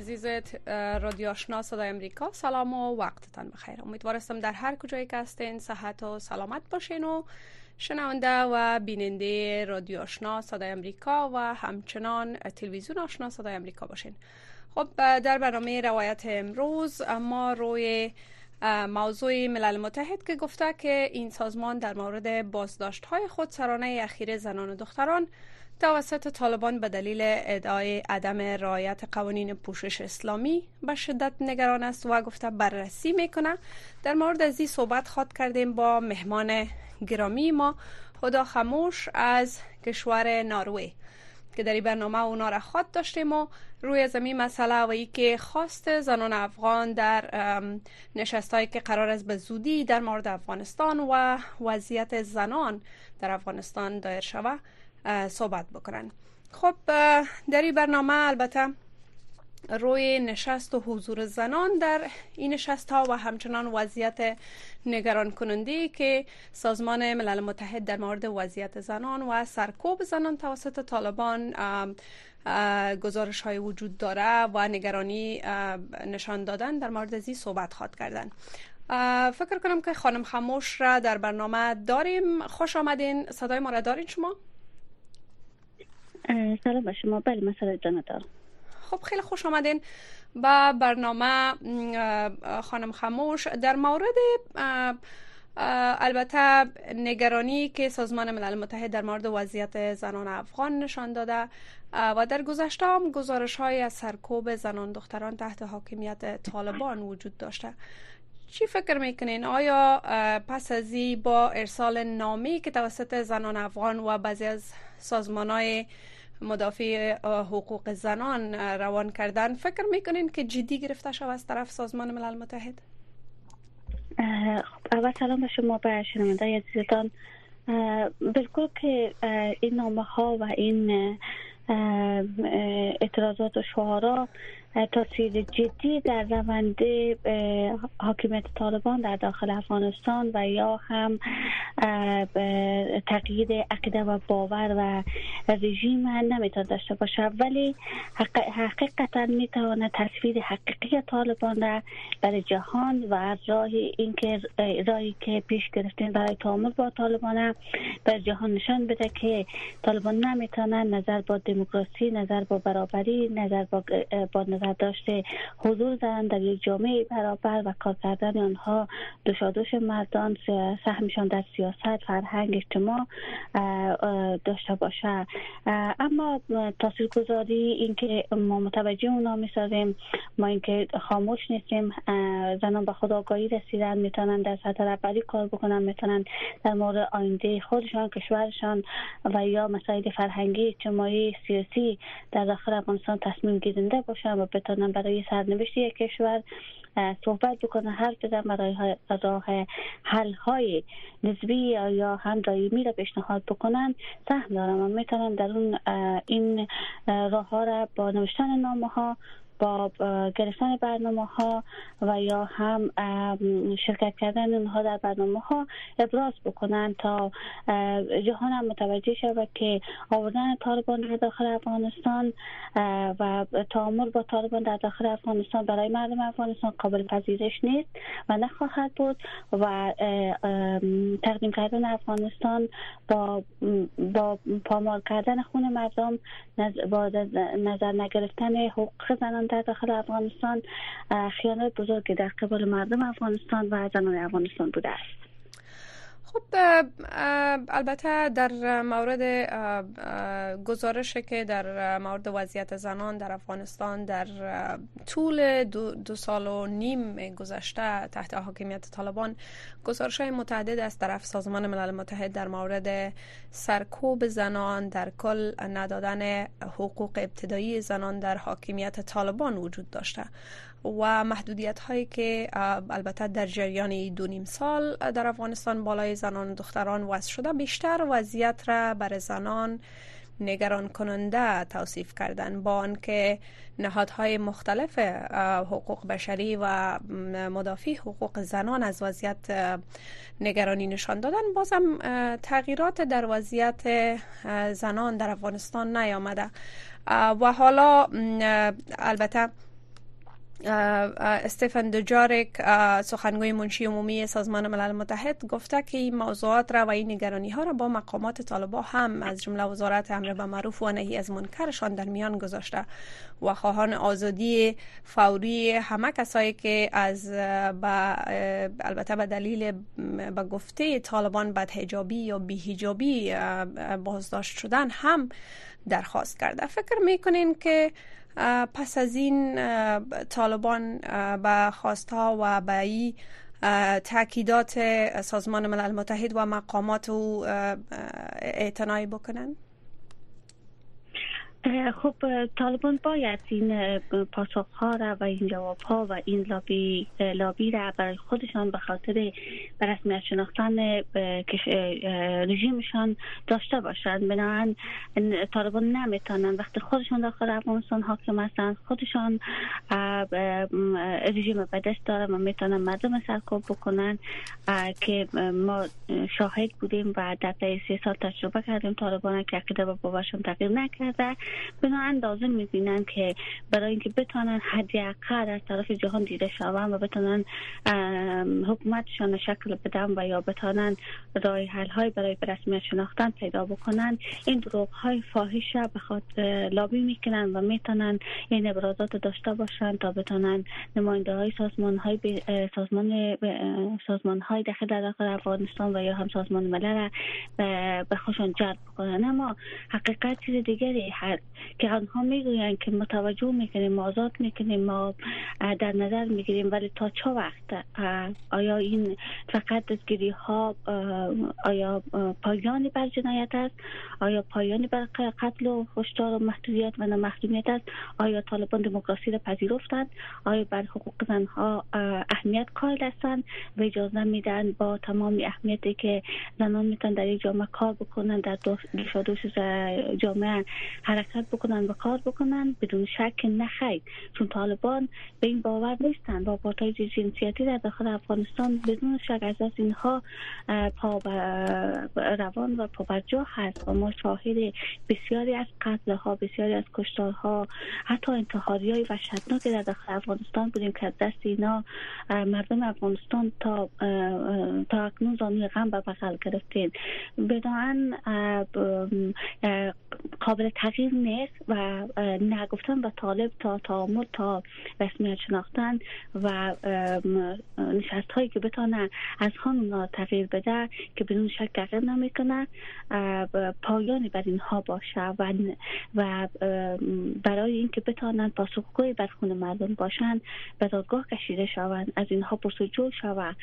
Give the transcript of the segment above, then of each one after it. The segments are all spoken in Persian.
عزیز رادیو آشنا صدای امریکا سلام و وقتتان بخیر. امیدوارم در هر کجایی که هستین صحت و سلامت باشین و شنونده و بیننده رادیو آشنا صدای امریکا و همچنان تلویزیون آشنا صدای امریکا باشین. خب در برنامه روایت امروز ما روی موضوع ملل متحد که گفته که این سازمان در مورد بازداشت های خود سرانه اخیر زنان و دختران توسط طالبان به دلیل ادعای عدم رعایت قوانین پوشش اسلامی به شدت نگران است و گفته بررسی می‌کنه. در مورد از این صحبت خواد کردیم با مهمان گرامی ما خدا خموش از کشور ناروی. که در این برنامه اونا را خواد داشتیم و روی زمین مسئله و ای که خواست زنان افغان در نشست هایی که قرار است به زودی در مورد افغانستان و وضعیت زنان در افغانستان دایر شود صحبت بکنن. خب در این برنامه البته روی نشست و حضور زنان در این نشست ها و همچنان وضعیت نگران کننده که سازمان ملل متحد در مورد وضعیت زنان و سرکوب زنان توسط طالبان گزارش های وجود داره و نگرانی نشان دادن در مورد ازی صحبت خواد کردن. فکر کنم که خانم خموش را در برنامه داریم. خوش آمدین. صدای ما را دارین شما؟ سلام به شما. بله مسئله دارم خب خیلی خوش آمدین با برنامه خانم خموش در مورد البته نگرانی که سازمان ملل متحد در مورد وضعیت زنان افغان نشان داده و در گذشته هم گزارش های از سرکوب زنان دختران تحت حاکمیت طالبان وجود داشته. چی فکر می‌کنین؟ آیا پس از با ارسال نامی که توسط زنان افغان و بعضی از سازمان های مدافع حقوق زنان روان کردن. فکر می‌کنین که جدی گرفته شود از طرف سازمان ملل متحد؟ خب اول سلام به شما به شنونده عزیزتان. بالکل که این نامه ها و این اعتراضات و شعارا تاثیر جدی در روند حاکمیت طالبان در داخل افغانستان و یا هم تغییر عقیده و باور و رژیم نمی‌تونه داشته باشه. ولی حقیقتا می‌تونه تصویر حقیقی طالبان را برای جهان و راه اینکه راهی که پیش گرفتین برای تعامل با طالبان بر جهان نشان بده که طالبان نمی‌تونن نظر با دموکراسی نظر با برابری نظر با, با نظر داشته. حضور دارن در یک جامعه برابر و کار کردن آنها دوشادوش مردان سهمشان در سیاست فرهنگ اجتماع داشته باشه اما تاثیرگذاری اینکه ما متوجه اونا می‌سازیم ما اینکه خاموش نیستیم زنان به خود آگاهی رسیدن می‌تونن در سطح رهبری کار بکنن می‌تونن در مورد آینده خودشان کشورشان و یا مسائل فرهنگی اجتماعی سیاسی در داخل افغانستان تصمیم گیرنده باشن و بتونن برای سرنوشت یک کشور صحبت بکنه هر کدام برای راه حل های نسبی یا هم دایمی را پیشنهاد بکنن سهم دارم. و می‌تونن در اون این راه ها را با نوشتن نامه ها با گرفتن برنامه ها و یا هم شرکت کردن اونها در برنامه ها ابراز بکنن تا جهان هم متوجه شود که آوردن طالبان در داخل افغانستان و تعامل با طالبان در داخل افغانستان برای مردم افغانستان قابل پذیرش نیست و نخواهد بود و تقدیم کردن افغانستان با با پامال کردن خون مردم با نظر نگرفتن حقوق زنان در داخل افغانستان خیانت بزرگی در قبال مردم افغانستان و زنان افغانستان بوده است. خب البته در مورد گزارش که در مورد وضعیت زنان در افغانستان در طول دو, سال و نیم گذشته تحت حاکمیت طالبان گزارش های متعدد از طرف سازمان ملل متحد در مورد سرکوب زنان در کل ندادن حقوق ابتدایی زنان در حاکمیت طالبان وجود داشته. و محدودیت هایی که البته در جریان دو نیم سال در افغانستان بالای زنان و دختران وضع شده. بیشتر وضعیت را بر زنان نگران کننده توصیف کردن. با آنکه نهادهای مختلف حقوق بشری و مدافع حقوق زنان از وضعیت نگرانی نشان دادن بازم تغییرات در وضعیت زنان در افغانستان نیامده. و حالا البته استفن دوجارک سخنگوی منشی عمومی سازمان ملل متحد گفته که این موضوعات را و این نگرانی ها را با مقامات طالبا هم از جمله وزارت امر به معروف و نهی از منکرشان در میان گذاشته و خواهان آزادی فوری همه کسایی که از با البته به دلیل به گفته طالبان بدهجابی یا بیهجابی بازداشت شدن هم درخواست کرده. فکر می‌کنین که پس از این طالبان به خواستها و به تاکیدات سازمان ملل متحد و مقامات او اعتنایی بکنن؟ خب طالبان باید این پاسخ ها را و این جواب ها و این لابی, لابی را برای خودشان به خاطر به شناختن رژیمشان داشته باشند. بنابراین طالبان نمی‌تونن وقتی خودشان داخل افغانستان حاکم هستند. خودشان رژیم به دست دارن و می‌تونن مردم سرکوب بکنن که ما شاهد بودیم و در سه سال تجربه کردیم. طالبان که عقیده به باباشون تغییر نکرده. بنا اندازه می‌بینن که برای اینکه بتونن حداقل از طرف جهان دیده شوند و بتونن حکومتشان شکل بدن و یا بتونن رای حل های برای رسمیت شناختن پیدا بکنن این دروغ های فاحش به خاطر لابی می‌کنن و می‌تونن این ابرازات داشته باشن تا بتونن نماینده های سازمان های سازمان سازمان های داخل داخل افغانستان و یا هم سازمان ملل به خوشان جلب بکنن. اما حقیقت چیز دیگری هست که آنها می‌گویند که متوجه می‌کنیم آزاد می‌کنیم ما در نظر می‌گیریم ولی تا چه وقت؟ آیا این فقط دستگیری ها آیا پایانی بر جنایت است؟ آیا پایانی بر قتل و هشدار و محدودیت و محدودیت است؟ آیا طالبان دموکراسی را پذیرفتند؟ آیا بر حقوق زنها اهمیت قائل هستند و اجازه میدن با تمام اهمیتی که زنان می‌تونن در یک جامعه کار بکنن در دوش جامعه حرکت بکنن و کار بکنن بدون شک نخیر چون طالبان به این باور نیستند با پارتای جنسیتی در داخل افغانستان بدون شک از از اینها پا روان و پا هست و ما شاهد بسیاری از قتل ها بسیاری از کشتارها حتی انتحاری های وحشتناک در داخل افغانستان بودیم که دست اینا مردم افغانستان تا تا اکنون زانوی غم به بغل گرفتین. بدان قابل تغییر نیست و نگفتن و طالب تا تعامل تا رسمیت شناختن و نشست هایی که بتانه از خانونا تغییر بده که بدون شک تغییر نمی‌کنه پایانی بر اینها باشه و و برای اینکه بتانن پاسخگوی بر خون مردم باشن به دادگاه کشیده شوند از اینها پرسجو شود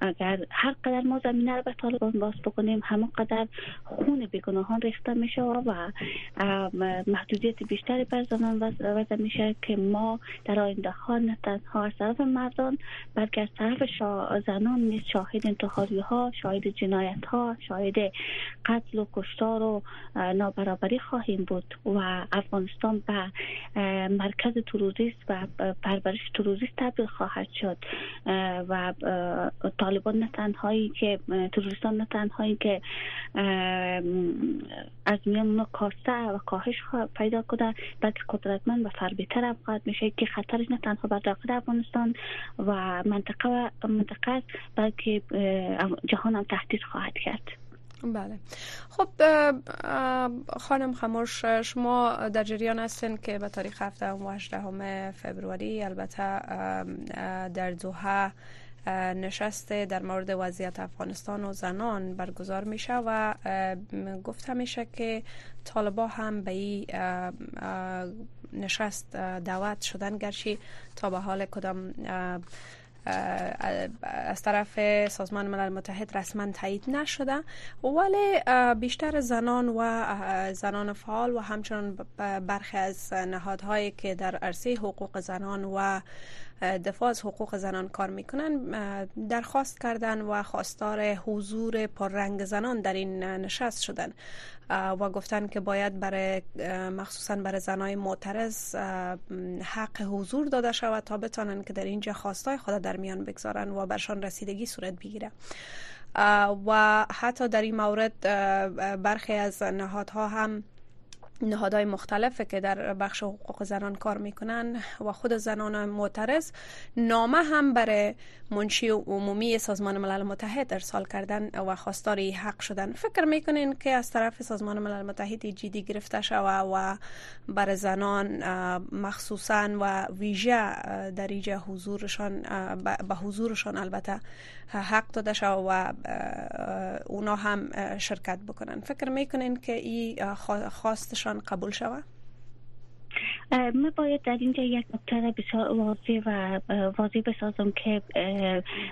اگر هر قدر ما زمینه رو به طالبان باز بکنیم همون قدر خون بیگناهان ریخته میشه و محدودیت بیشتری بر زنان وضع میشه که ما در آینده ها نه تنها از طرف مردان بلکه از طرف زنان نیز شاهد انتحاری ها شاهد جنایت ها شاهد قتل و کشتار و نابرابری خواهیم بود. و افغانستان به مرکز تروریست و پرورش تروریست تبدیل خواهد شد. و طالبان نه تنهایی که تروریستان نه تنهایی که از میان کاسته و کاهش پیدا کنه بلکه قدرتمند و فربیتر افغان میشه که خطرش نه تنها بر داخل افغانستان و منطقه و منطقه بلکه جهان هم تهدید خواهد کرد. بله. خب خانم خموش شما در جریان هستین که به تاریخ 7 و 18 فبروری البته در دوحه نشست در مورد وضعیت افغانستان و زنان برگزار میشه و گفت میشه که طالبا هم به این نشست دعوت شدن گرچه تا به حال کدام از طرف سازمان ملل متحد رسما تایید نشده. ولی بیشتر زنان و زنان فعال و همچنان برخی از نهادهایی که در عرصه حقوق زنان و دفاع از حقوق زنان کار می‌کنن درخواست کردن و خواستار حضور پررنگ زنان در این نشست شدن و گفتن که باید برای مخصوصا برای زنای معترض حق حضور داده شود تا بتانن که در اینجا خواستای خود در میان بگذارن و برشان رسیدگی صورت بگیره. و حتی در این مورد برخی از نهادها هم نهادهای مختلفه که در بخش حقوق زنان کار می‌کنن و خود زنان معترض. نامه هم برای منشی عمومی سازمان ملل متحد ارسال کردن و خواستاری حق شدن. فکر می‌کنین که از طرف سازمان ملل متحد جدی گرفته شوه و بر زنان مخصوصا و ویژه اینجا حضورشان به حضورشان البته حق داده شوه و اونا هم شرکت بکنن. فکر می‌کنین که این خواستشان قبول شوه؟ من باید در اینجا یک نکته بسیار واضح و واضح بسازم که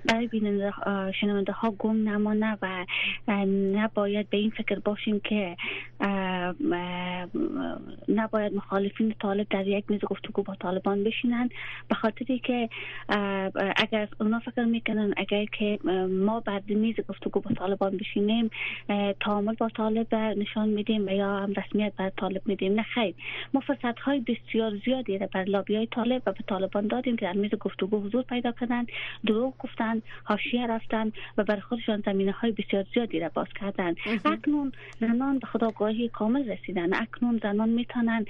برای بیننده شنونده ها گم نمانه و نباید به این فکر باشیم که نباید مخالفین طالب در یک میز گفتگو با طالبان بشینن. به خاطری که اگر اونا فکر می‌کنن اگر که ما بعد میز گفتگو با طالبان بشینیم تعامل با طالب نشان میدیم و یا هم رسمیت بر طالب میدیم. نه خیر. ما فرصت های بسیار زیادی را بر لابی های طالب و به طالبان دادیم که در میز گفتگو حضور پیدا کنند دروغ گفتن حاشیه رفتن و بر خودشان زمینه های بسیار زیادی را باز کردن اکنون زنان به خداگاهی کامل رسیدن. اکنون زنان می‌تونن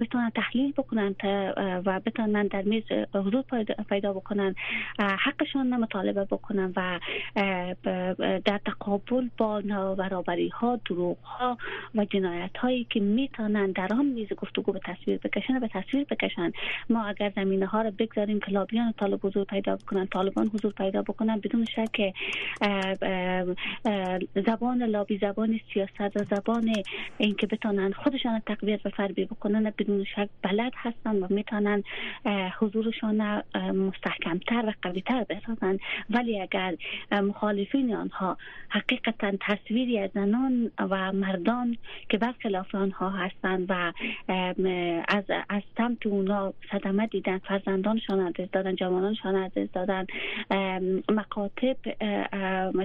بتونن تحلیل بکنن و بتونن در میز حضور پیدا بکنن. حقشان مطالبه بکنن و در تقابل با نابرابری ها دروغ ها و جنایت هایی که می‌تونن در آن میز گفتگو به تصویر بکشن به تصویر بکشن. ما اگر زمینه ها رو بگذاریم که لابیان طالب حضور پیدا بکنن طالبان حضور پیدا بکنن بدون شک زبان لابی زبان سیاست و زبان اینکه بتونن خودشان تقویت و فربی بکنن بدون شک بلد هستن و می‌تونن حضورشان مستحکمتر و قویتر بسازن. ولی اگر مخالفین آنها حقیقتا تصویری از زنان و مردان که برخلاف آنها هستند و از از سمت اونا صدمه دیدن فرزندانشان از دادن جوانانشان از دادن مکاتب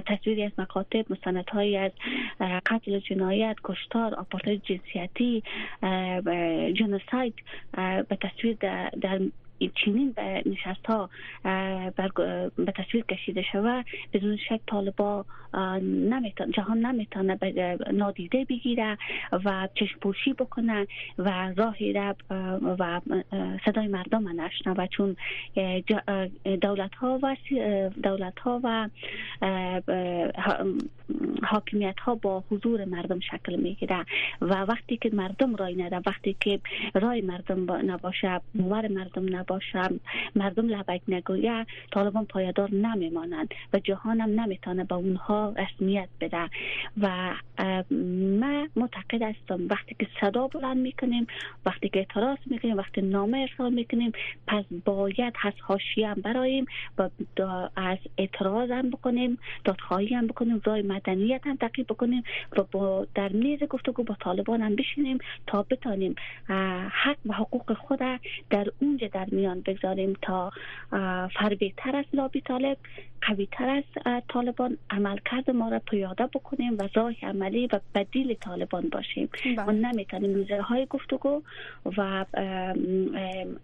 تصویری از مکاتب مستندهایی از قتل جنایت کشتار آپارتاید جنسیتی جنوساید به تصویر در چنین به نشست ها به تصویر کشیده شود بدون شک طالبا نمیتون جهان نمی‌تونه نادیده بگیره و چشم پوشی بکنه و راهی را و صدای مردم نشنوه. چون دولت ها و دولت ها و حاکمیت ها با حضور مردم شکل می‌گیره و وقتی که مردم رای نده وقتی که رای مردم نباشه باور مردم نباشه مردم لبک نگویه طالبان پایدار نمیمانند و جهان هم نمی‌تونه به اونها رسمیت بده. و ما معتقد هستم وقتی که صدا بلند می‌کنیم وقتی که اعتراض می‌کنیم وقتی نامه ارسال می‌کنیم پس باید از حاشیه هم برایم و از اعتراض هم بکنیم دادخواهی هم بکنیم رای مدنیت هم تقیب بکنیم و با در میز گفتگو با طالبان هم بشینیم تا بتانیم حق و حقوق خود در اونجا در میان بگذاریم تا فربی تر از لابی طالب قوی تر از طالبان عملکرد ما را پیاده بکنیم و راه عملی و بدیل طالبان باشیم بله. ما نمی‌تونیم میزه های گفتگو و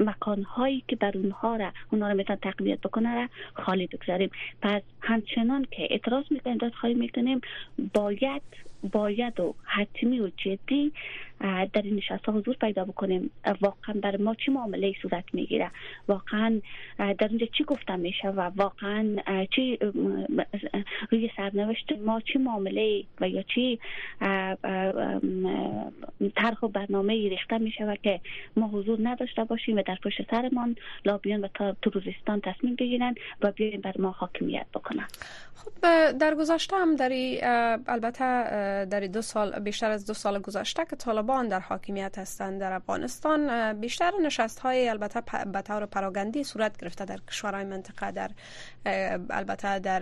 مکان هایی که بر اونها را اونها را میتون تقویت بکنه را خالی بگذاریم پس همچنان که اعتراض می‌کنیم دادخواهی می‌کنیم باید باید و حتمی و جدی در این نشست ها حضور پیدا بکنیم. واقعا بر ما چی معامله صورت می‌گیره؟ واقعا در اونجا چی گفتم میشه و واقعا چی روی سرنوشت ما چی معامله و یا چی طرح و برنامه ریخته میشه که ما حضور نداشته باشیم و در پشت سرمان لابیان و تروریستان تصمیم بگیرن و بیاین بر ما حاکمیت بکنن. خب در گذاشته هم در البته در دو سال بیشتر از دو سال گذشته که طالبان در حاکمیت هستند در افغانستان بیشتر نشست های البته به طور پراگندی صورت گرفته در کشورهای منطقه در البته در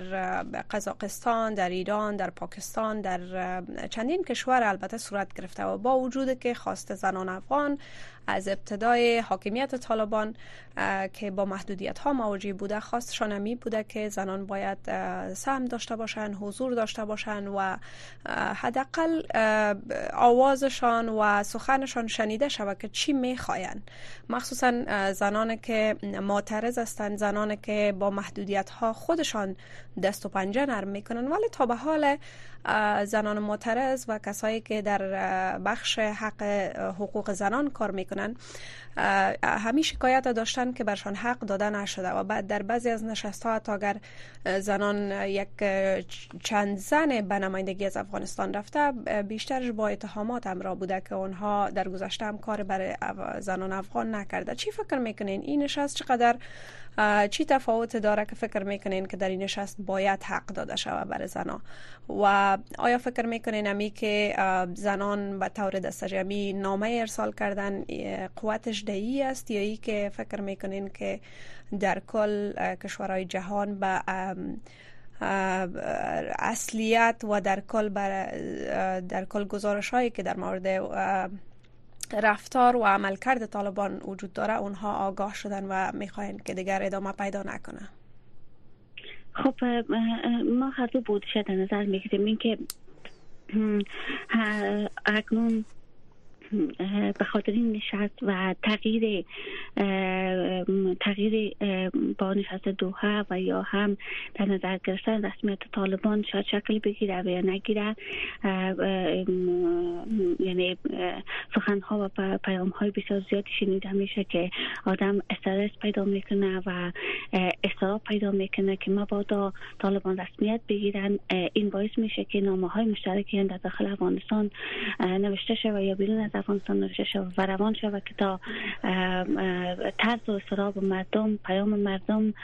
قزاقستان در ایران در پاکستان در چندین کشور البته صورت گرفته و با وجود که خواست زنان افغان از ابتدای حاکمیت طالبان که با محدودیت ها مواجه بوده خواستشان همی بوده که زنان باید سهم داشته باشن حضور داشته باشن و حداقل آوازشان و سخنشان شنیده شود که چی می‌خواین. مخصوصا زنان که معترض هستند زنان که با محدودیت ها خودشان دست و پنجه نرم می‌کنن. ولی تا به حال زنان معترض و کسایی که در بخش حق حقوق زنان کار می‌کنن. همین شکایت داشتن که برشان حق داده نشده و بعد در بعضی از نشست ها تا اگر زنان یک چند زن به نمایندگی از افغانستان رفته بیشترش با اتهامات همراه بوده که اونها در گذشته هم کار برای زنان افغان نکرده. چی فکر می‌کنین؟ این نشست چقدر چی تفاوت داره که فکر می‌کنین که در این نشست باید حق داده شود برای زنان و آیا فکر می‌کنین امی که زنان به طور دست جمعی نامه ارسال کردن قوتش دهی است؟ یا ای که فکر می‌کنین که در کل کشورهای جهان به اصلیت و در کل در کل گزارش هایی که در مورد رفتار و عملکرد طالبان وجود داره. اونها آگاه شدن و می‌خواین که دیگر ادامه پیدا نکنه. خب ما هر دو بودشه در نظر می‌گیریم. اینکه اکنون به خاطر این نشست و تغییر تغییر با نشست دوها و یا هم در نظر گرفتن رسمیت طالبان شاید شکل بگیره و یا نگیره. یعنی سخن ها و پیام های بسیار زیادی شنیده میشه که آدم استرس پیدا می‌کنه و استراب پیدا می‌کنه که مبادا طالبان رسمیت بگیرن. این باعث میشه که نامه های مشترکی در داخل افغانستان نوشته شود یا بیرون از افغانستان نوشته شود و روان شود که تا طرز و مردم پیام مردم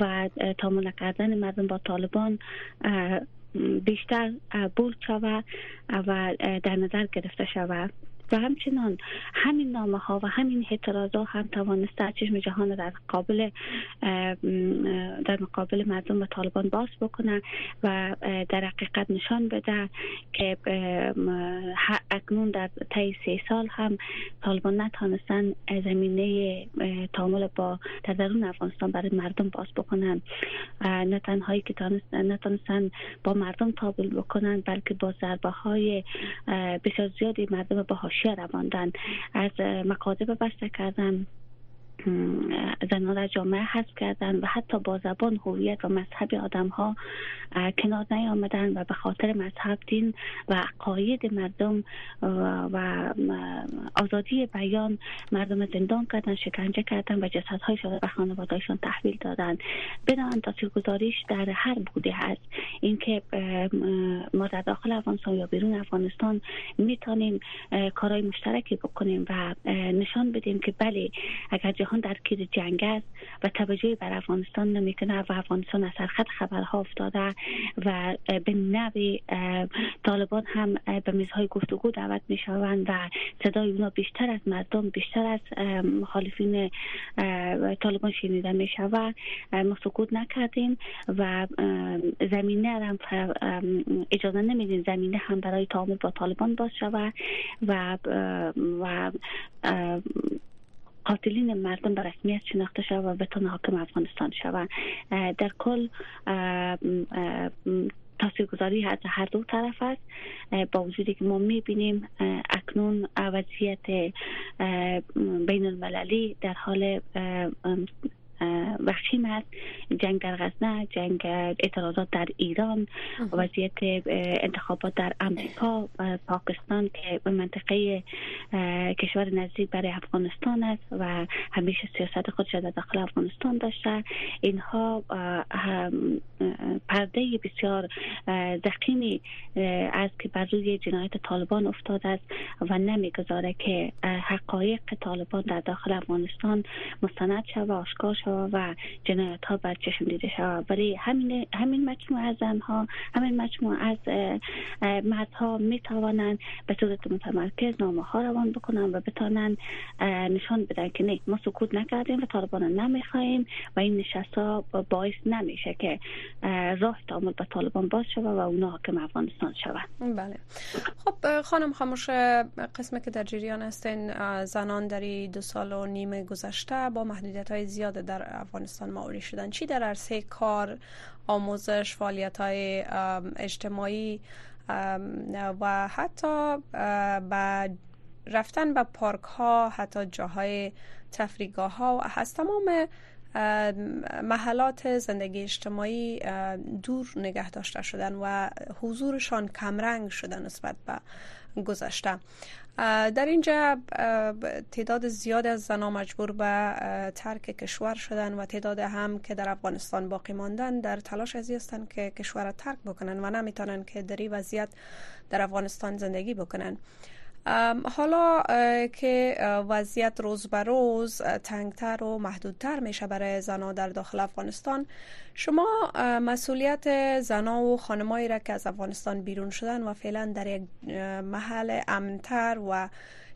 و تامل کردن مردم با طالبان بیشتر بول شود و در نظر گرفته شود. و همچنان همین نامه ها و همین اعتراض هم توانسته چشم جهان در قابل در مقابل مردم و طالبان باز بکنه و در حقیقت نشان بده که اکنون در طی سه سال هم طالبان نتانستن زمینه تعامل با در درون افغانستان برای مردم باز بکنن. نه تنهایی که نتانستن با مردم تابل بکنن بلکه با ضربه های بسیار زیادی مردم با حاشیه رواندن. از مکاتب بسته کردن زنان جامعه حذف کردن و حتی با زبان هویت و مذهب آدم ها کنار نیامدن و به خاطر مذهب دین و عقاید مردم و آزادی بیان مردم زندان کردن شکنجه کردن و جسدهایشان به خانوادهایشان تحویل دادن. بنابراین تاثیرگذاریش در هر بوده هست اینکه ما در داخل افغانستان یا بیرون افغانستان می‌تونیم کارهای مشترکی بکنیم و نشان بدیم که بله اگر جهان در کیر جنگ است و توجهی بر افغانستان نمی‌کنه و افغانستان از سرخط خبرها افتاده و به نوی طالبان هم به میزهای گفتگو دعوت می‌شوند و صدای اونا بیشتر از مردم بیشتر از مخالفین طالبان شنیده می‌شود. ما سکوت نکردیم و زمینه هم اجازه نمیدیم زمینه هم برای تعامل با طالبان باز شود و و قاتلین مردم به رسمیت شناخته شود و بتونه حاکم افغانستان شود در کل تاثیرگذاری از هر دو طرف است. با وجودی که ما می‌بینیم اکنون وضعیت بین المللی در حال وخیم است جنگ در غزنه جنگ اعتراضات در ایران وضعیت انتخابات در امریکا و پاکستان که به منطقه کشور نزدیک برای افغانستان است و همیشه سیاست خودش در داخل افغانستان داشته. اینها پرده بسیار دقیمی است که بر روی جنایت طالبان افتاده است و نمی‌گذاره که حقایق طالبان در داخل افغانستان مستند شود و آشکار شود شود و جنایت ها بر چشم دیده شود. ولی همین همین مجموعه از زنها همین مجموعه از مردها می توانند به صورت متمرکز نامه ها روان بکنن و بتانند نشان بدن که نه ما سکوت نکردیم و طالبان نمی‌خواهیم و این نشست ها باعث نمیشه که راه تعامل به طالبان باز شود و اونا حاکم افغانستان شود بله. خب خانم خاموش قسمه که در جریان هستین زنان در دو سال و نیم گذشته با محدودیت های زیاد در افغانستان معوری شدن. چی در عرصه کار آموزش فعالیت های اجتماعی و حتی به رفتن به پارک ها حتی جاهای تفریگاه ها و از تمام محلات زندگی اجتماعی دور نگه داشته شدن و حضورشان کمرنگ شدن نسبت به گذشته. در اینجا تعداد زیاد از زنان مجبور به ترک کشور شدن و تعداد هم که در افغانستان باقی ماندن در تلاش ازی هستند که کشور را ترک بکنن و نمی‌تونن که در این وضعیت در افغانستان زندگی بکنن. حالا که وضعیت روز به روز تنگتر و محدودتر میشه برای زنها در داخل افغانستان. شما مسئولیت زنها و خانمایی را که از افغانستان بیرون شدن و فعلا در یک محل امنتر و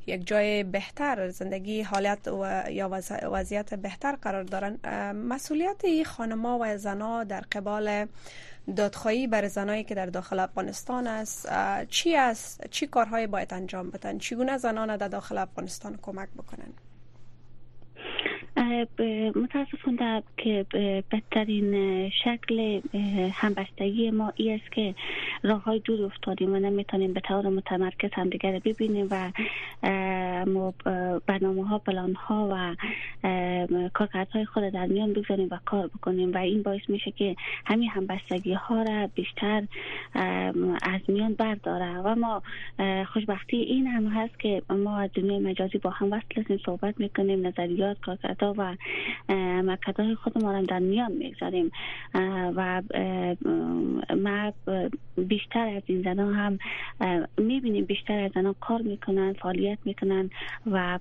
یک جای بهتر زندگی حالت و یا وضعیت بهتر قرار دارن مسئولیت این خانما و زنها در قبال دادخواهی بر زنایی که در داخل افغانستان است چی است؟ چی کارهایی باید انجام بدن؟ چگونه زنان در داخل افغانستان کمک بکنن؟ متاسفانه که بهترین شکل همبستگی ما ای است که راه های دور افتادیم و نمی‌تونیم به طور متمرکز هم دیگر ببینیم و برنامه ها پلان ها و های خود در میان بگذاریم و کار بکنیم و این باعث میشه که همین همبستگی ها را بیشتر از میان برداره. و ما خوشبختی این هم هست که ما از دنیای مجازی با هم وصل هستیم صحبت می‌کنیم نظریات کارکردها و های خود ما در میان می‌گذاریم. و ما بیشتر از این زنان هم می‌بینیم بیشتر از زنان کار می‌کنن فعالیت می‌کنن و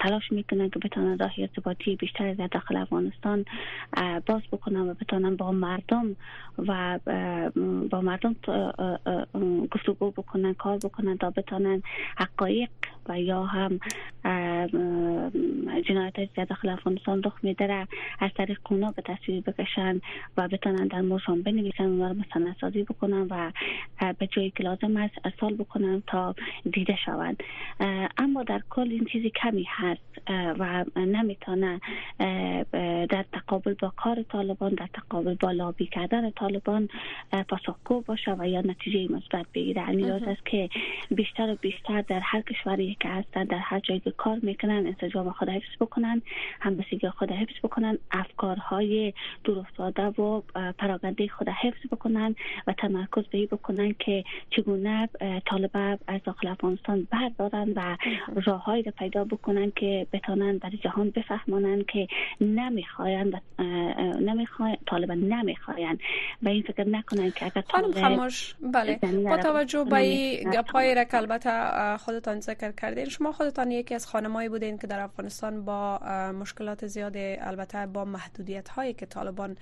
تلاش می‌کنن که بتونن راه ارتباطی بیشتر از داخل افغانستان باز بکنن و بتونن با مردم و با مردم گفتگو بکنن کار بکنن تا بتونن حقایق و یا هم جنایت داخل افغانستان رخ میده از طریق اونا به تصویر بکشن و بتونن در موشان بنویسن رو مثلا سازی بکنن و به جایی که لازم است ارسال بکنن تا دیده شوند. در کل این چیزی کمی هست و نمی‌تونه در تقابل با کار طالبان در تقابل با لابی کردن طالبان پاسخگو باشه و یا نتیجه مثبت بگیره. یعنی است که بیشتر و بیشتر در هر کشوری که هستن در هر جایی که کار می‌کنن انسجام خود حفظ بکنن همبستگی خود حفظ بکنن افکارهای دور افتاده و پراگنده خود حفظ بکنن و تمرکز به بکنن که چگونه طالب از داخل افغانستان بردارن و راههایی را پیدا بکنن که بتانن برای جهان بفهمانن که نمی‌خواین و نمی‌خواین طالبان نمی‌خواین و این فکر نکنن که اگر خانم خموش بله. با توجه به این گپایی را که البته خودتان ذکر کردین. شما خودتان یکی از خانمایی بودین که در افغانستان با مشکلات زیاد البته با محدودیت هایی که طالبان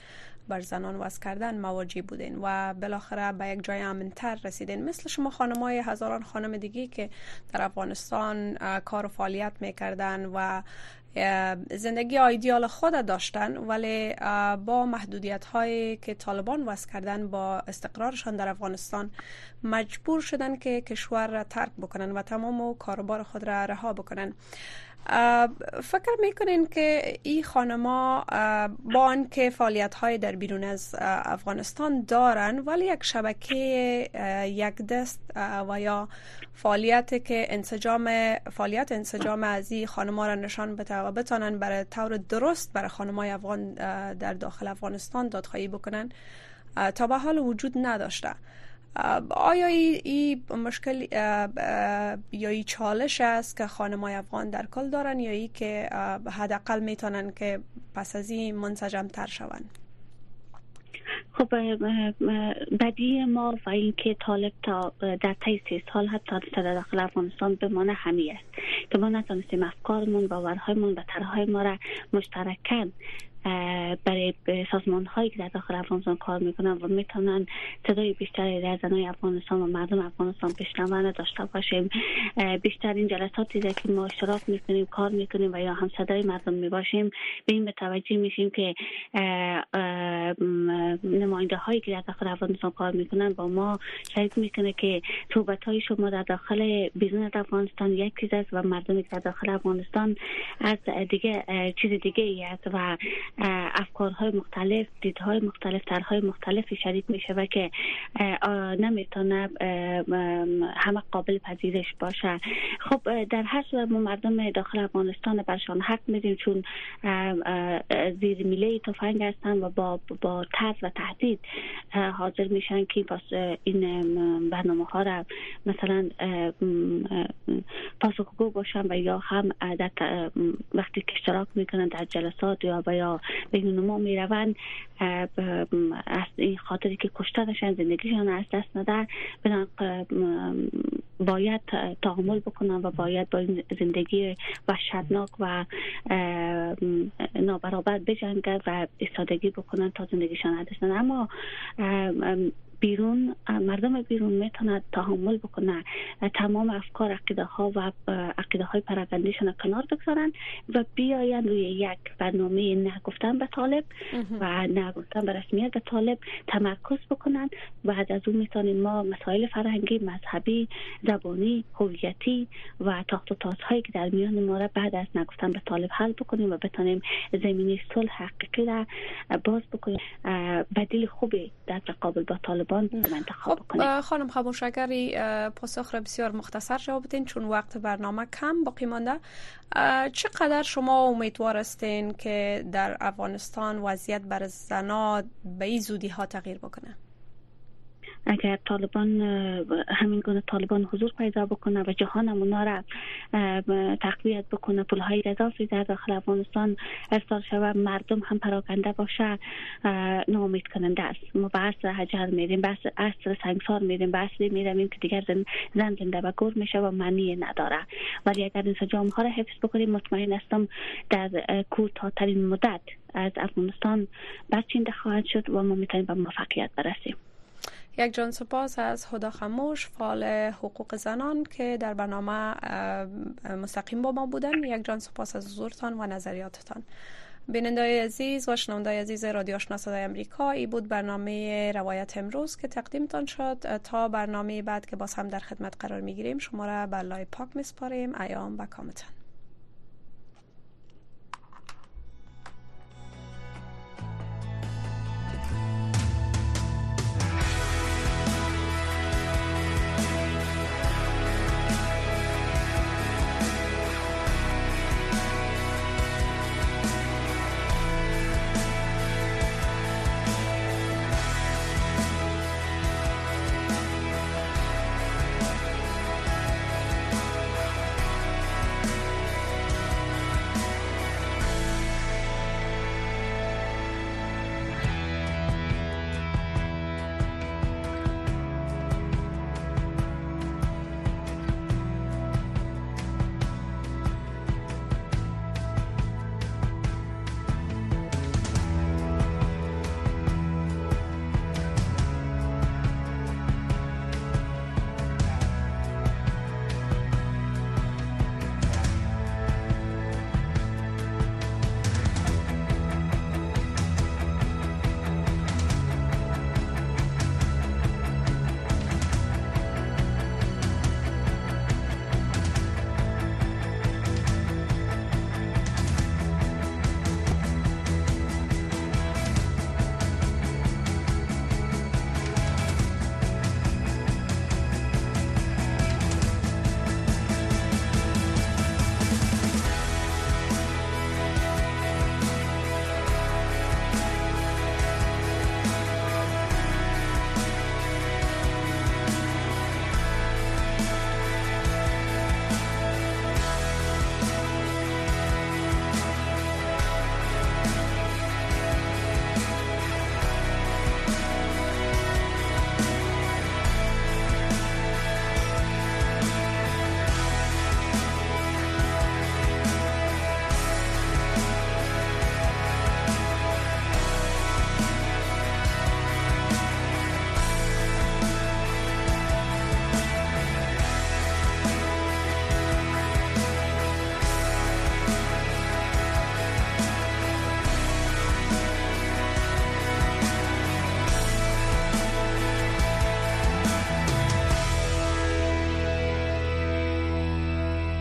بر زنان وضع کردن مواجه بودین و بالاخره به یک جای امنتر رسیدین. مثل شما خانمای هزاران خانم دیگه که در افغانستان کار و فعالیت می‌کردن و زندگی آیدیال خود داشتن ولی با محدودیت هایی که طالبان وضع کردن با استقرارشان در افغانستان مجبور شدن که کشور را ترک بکنن و تمام کاروبار خود را رها بکنن. فکر می‌کنین که این خانما با آنکه فعالیت های در بیرون از افغانستان دارن ولی یک شبکه یک دست و یا فعالیت که انسجام فعالیت انسجام از این خانما را نشان بده و بتانن برای طور درست برای خانمای افغان در داخل افغانستان دادخواهی بکنن تا به حال وجود نداشته. آیا این مشکل یا ای چالش است که خانمای افغان در کل دارن یا ای که حداقل می‌تونن که پس از این منسجم تر شوند؟ خب بدی ما و اینکه طالب تا در طی سه سال حتی در داخل افغانستان بمانه همی است که ما نتونستیم افکارمون باورهایمون و طرحهای ما را مشترکن برای سازمان هایی که در داخل افغانستان کار می‌کنن و می‌تونن صدای بیشتری در زنای افغانستان و مردم افغانستان بشنون داشته باشیم. بیشتر این جلساتی که ما اشتراک می‌کنیم کار می‌کنیم و یا هم صدای مردم می‌باشیم به این متوجه میشیم که نماینده هایی که در داخل افغانستان کار می‌کنن با ما شاید می‌کنه که صحبت های شما در داخل بیرون افغانستان یک چیز است و مردمی که در داخل افغانستان از دیگه چیز دیگه است و افکارهای مختلف دیدهای مختلف طرحهای مختلفی شریک میشه و که نمی‌تونه همه قابل پذیرش باشه. خب در هر صورت ما مردم داخل افغانستان برشان حق میدیم چون زیر میله تفنگ هستن و با با ترس و تهدید حاضر میشن که این برنامه ها را مثلا پاسخگو باشن و یا هم وقتی که اشتراک می‌کنن در جلسات یا یا بین نمو می‌روند از این خاطری که کشته نشن زندگیشان از دست نده باید تحمل بکنن و باید با این زندگی وحشتناک و نابرابر بجنگن و استادگی بکنن تا زندگیشان از دست اما بیرون مردم بیرون می‌تونه تحمل بکنه. تمام افکار عقیده ها و عقیده های پراگندیشون کنار بگذارن و بیاین روی یک برنامه نگفتن به طالب و نگفتن به رسمیت به طالب تمرکز بکنن بعد از اون می‌تونیم ما مسائل فرهنگی مذهبی زبانی هویتی و تاخت و تازهایی که در میان ما را بعد از نگفتن به طالب حل بکنیم و بتونیم زمینی صلح حقیقی را باز بکنیم. بدیل خوبی در تقابل با طالب انتخاب خب خانم خاموش اگری پاسخ را بسیار مختصر جواب بدین چون وقت برنامه کم باقی مانده. چقدر شما امیدوار هستین که در افغانستان وضعیت بر زنان به این زودی ها تغییر بکنه؟ اگر طالبان همین گونه طالبان حضور پیدا بکنه و جهان اونا را تقویت بکنه پول های اضافی در داخل افغانستان ارسال شود مردم هم پراکنده باشه نامید کننده است. ما به عصر حجر میریم به عصر سنگسار میریم به عصر که دیگر زن, زن زنده و گور میشه و معنی نداره. ولی اگر این سجام ها را حفظ بکنیم مطمئن هستم در کوتاهترین مدت از افغانستان برچینده خواهد شد و ما می‌تونیم به موفقیت برسیم. یک جان سپاس از خدا خموش فعال حقوق زنان که در برنامه مستقیم با ما بودن. یک جان سپاس از حضورتان و نظریاتتان. بیننده عزیز و شنونده عزیز رادیو آشنا صدای امریکا ای بود برنامه روایت امروز که تقدیمتان شد. تا برنامه بعد که باز هم در خدمت قرار می گیریم شما را به لای پاک میسپاریم. ایام و کامتان.